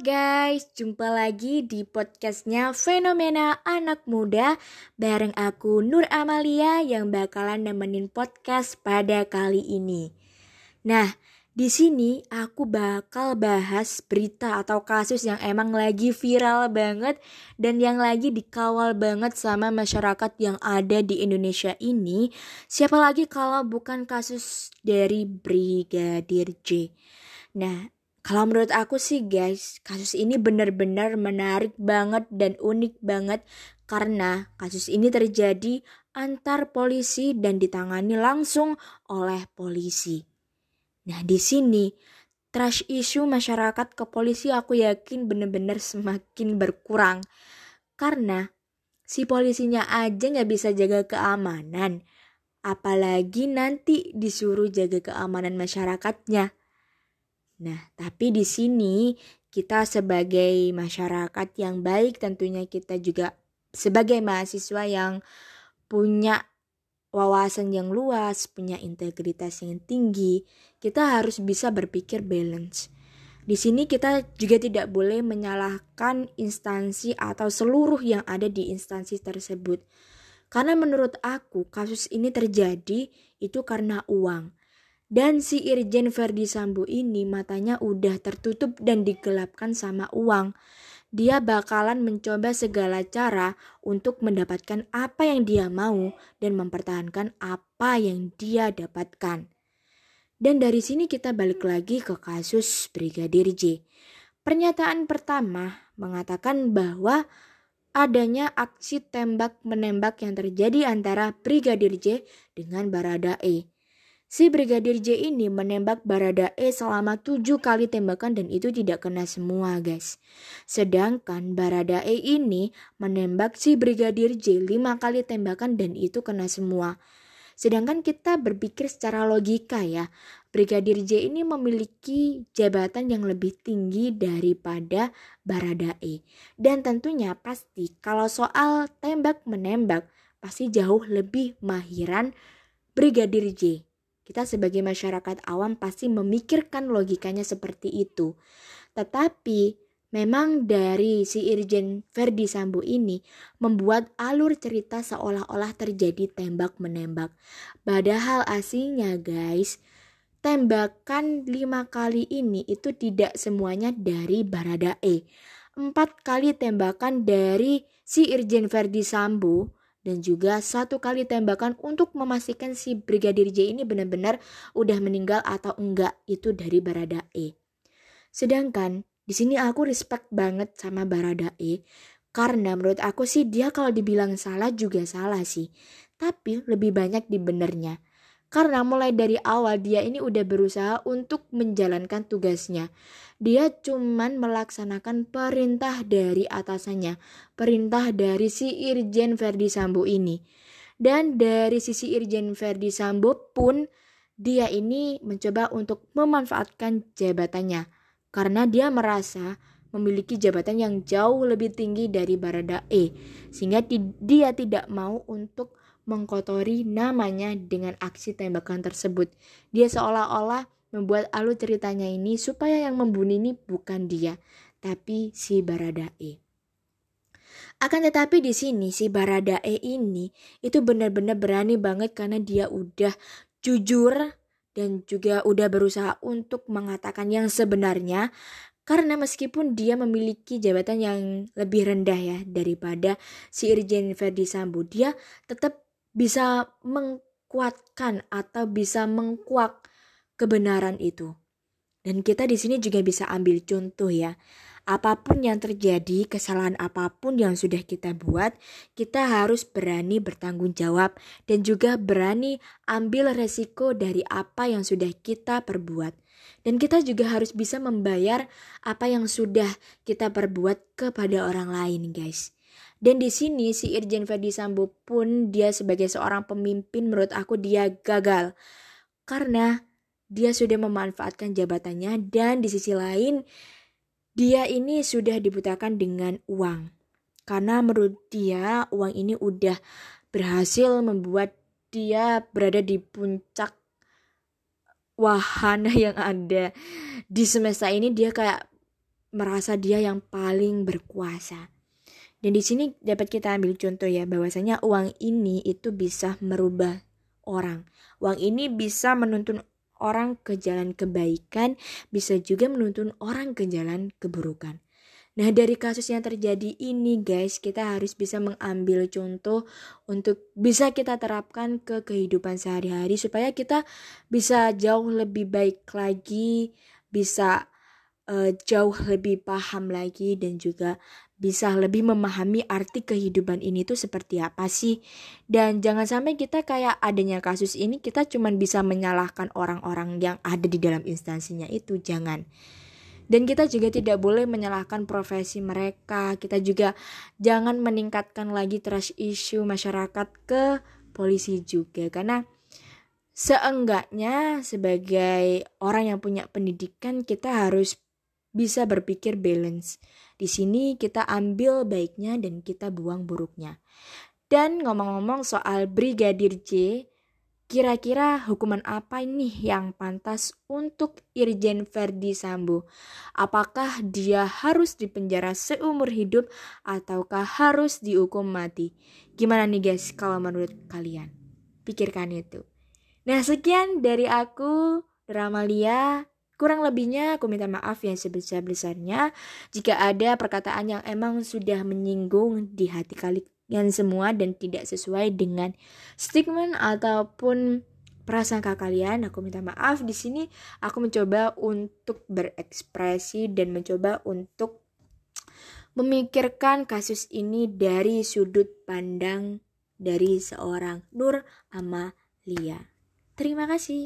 guys, jumpa lagi di podcastnya Fenomena Anak Muda bareng aku Nur Amalia yang bakalan nemenin podcast pada kali ini. Nah, di sini aku bakal bahas berita atau kasus yang emang lagi viral banget dan yang lagi dikawal banget sama masyarakat yang ada di Indonesia ini. Siapa lagi kalau bukan kasus dari Brigadir J. Nah, kalau menurut aku sih guys, kasus ini benar-benar menarik banget dan unik banget karena kasus ini terjadi antar polisi dan ditangani langsung oleh polisi. Nah, di sini trash issue masyarakat ke polisi aku yakin benar-benar semakin berkurang karena si polisinya aja nggak bisa jaga keamanan, apalagi nanti disuruh jaga keamanan masyarakatnya. Nah, tapi di sini kita sebagai masyarakat yang baik tentunya kita juga sebagai mahasiswa yang punya wawasan yang luas, punya integritas yang tinggi, kita harus bisa berpikir balance. Di sini kita juga tidak boleh menyalahkan instansi atau seluruh yang ada di instansi tersebut. Karena menurut aku kasus ini terjadi itu karena uang. Dan si Irjen Verdi Sambo ini matanya udah tertutup dan digelapkan sama uang. Dia bakalan mencoba segala cara untuk mendapatkan apa yang dia mau dan mempertahankan apa yang dia dapatkan. Dan dari sini kita balik lagi ke kasus Brigadir J. Pernyataan pertama mengatakan bahwa adanya aksi tembak-menembak yang terjadi antara Brigadir J dengan Barada E. Si Brigadir J ini menembak Barada E selama tujuh kali tembakan dan itu tidak kena semua guys. Sedangkan Barada E ini menembak si Brigadir J lima kali tembakan dan itu kena semua. Sedangkan kita berpikir secara logika ya, Brigadir J ini memiliki jabatan yang lebih tinggi daripada Barada E. Dan tentunya pasti kalau soal tembak menembak pasti jauh lebih mahiran Brigadir J. Kita sebagai masyarakat awam pasti memikirkan logikanya seperti itu. Tetapi memang dari si Irjen Verdi Sambo ini membuat alur cerita seolah-olah terjadi tembak-menembak. Padahal aslinya guys, tembakan lima kali ini itu tidak semuanya dari Baradae. Empat kali tembakan dari si Irjen Verdi Sambo dan juga satu kali tembakan untuk memastikan si Brigadir J ini benar-benar udah meninggal atau enggak itu dari Barada E. Sedangkan di sini aku respect banget sama Barada E karena menurut aku sih dia kalau dibilang salah juga salah sih. Tapi lebih banyak di benernya. Karena mulai dari awal dia ini udah berusaha untuk menjalankan tugasnya. Dia cuman melaksanakan perintah dari atasannya, perintah dari si Irjen Verdi Sambo ini. Dan dari sisi Irjen Verdi Sambo pun dia ini mencoba untuk memanfaatkan jabatannya karena dia merasa memiliki jabatan yang jauh lebih tinggi dari Barada E sehingga dia tidak mau untuk mengkotori namanya dengan aksi tembakan tersebut. Dia seolah-olah membuat alur ceritanya ini supaya yang membunuh ini bukan dia, tapi si Baradae. Akan tetapi di sini si Baradae ini itu benar-benar berani banget karena dia udah jujur dan juga udah berusaha untuk mengatakan yang sebenarnya karena meskipun dia memiliki jabatan yang lebih rendah ya daripada si Irjen Verdi Sambo, dia tetap bisa mengkuatkan atau bisa mengkuak kebenaran itu. Dan kita di sini juga bisa ambil contoh ya. Apa pun yang terjadi, kesalahan apa pun yang sudah kita buat, kita harus berani bertanggung jawab dan juga berani ambil resiko dari apa yang sudah kita perbuat. Dan kita juga harus bisa membayar apa yang sudah kita perbuat kepada orang lain, guys. Dan di sini si Irjen Verdi Sambo pun dia sebagai seorang pemimpin menurut aku dia gagal. Karena dia sudah memanfaatkan jabatannya dan di sisi lain dia ini sudah dibutakan dengan uang. Karena menurut dia uang ini udah berhasil membuat dia berada di puncak wahana yang ada di semesta ini dia kayak merasa dia yang paling berkuasa. Dan di sini dapat kita ambil contoh ya bahwasanya uang ini itu bisa merubah orang. Uang ini bisa menuntun orang ke jalan kebaikan, bisa juga menuntun orang ke jalan keburukan. Nah, dari kasus yang terjadi ini, guys, kita harus bisa mengambil contoh untuk bisa kita terapkan ke kehidupan sehari-hari supaya kita bisa jauh lebih baik lagi, bisa uh, jauh lebih paham lagi dan juga bisa lebih memahami arti kehidupan ini tuh seperti apa sih. Dan jangan sampai kita kayak adanya kasus ini kita cuma bisa menyalahkan orang-orang yang ada di dalam instansinya itu, jangan. Dan kita juga tidak boleh menyalahkan profesi mereka. Kita juga jangan meningkatkan lagi trust issue masyarakat ke polisi juga karena seenggaknya sebagai orang yang punya pendidikan kita harus bisa berpikir balance. Di sini kita ambil baiknya dan kita buang buruknya. Dan ngomong-ngomong soal Brigadir J, kira-kira hukuman apa ini yang pantas untuk Irjen Verdi Sambo? Apakah dia harus dipenjara seumur hidup ataukah harus dihukum mati? Gimana nih guys kalau menurut kalian? Pikirkan itu. Nah sekian dari aku, Dramalia. Kurang lebihnya aku minta maaf yang sebesar-besarnya jika ada perkataan yang emang sudah menyinggung di hati kalian semua dan tidak sesuai dengan statement ataupun prasangka kalian. Aku minta maaf di sini aku mencoba untuk berekspresi dan mencoba untuk memikirkan kasus ini dari sudut pandang dari seorang Nur Amalia. Terima kasih.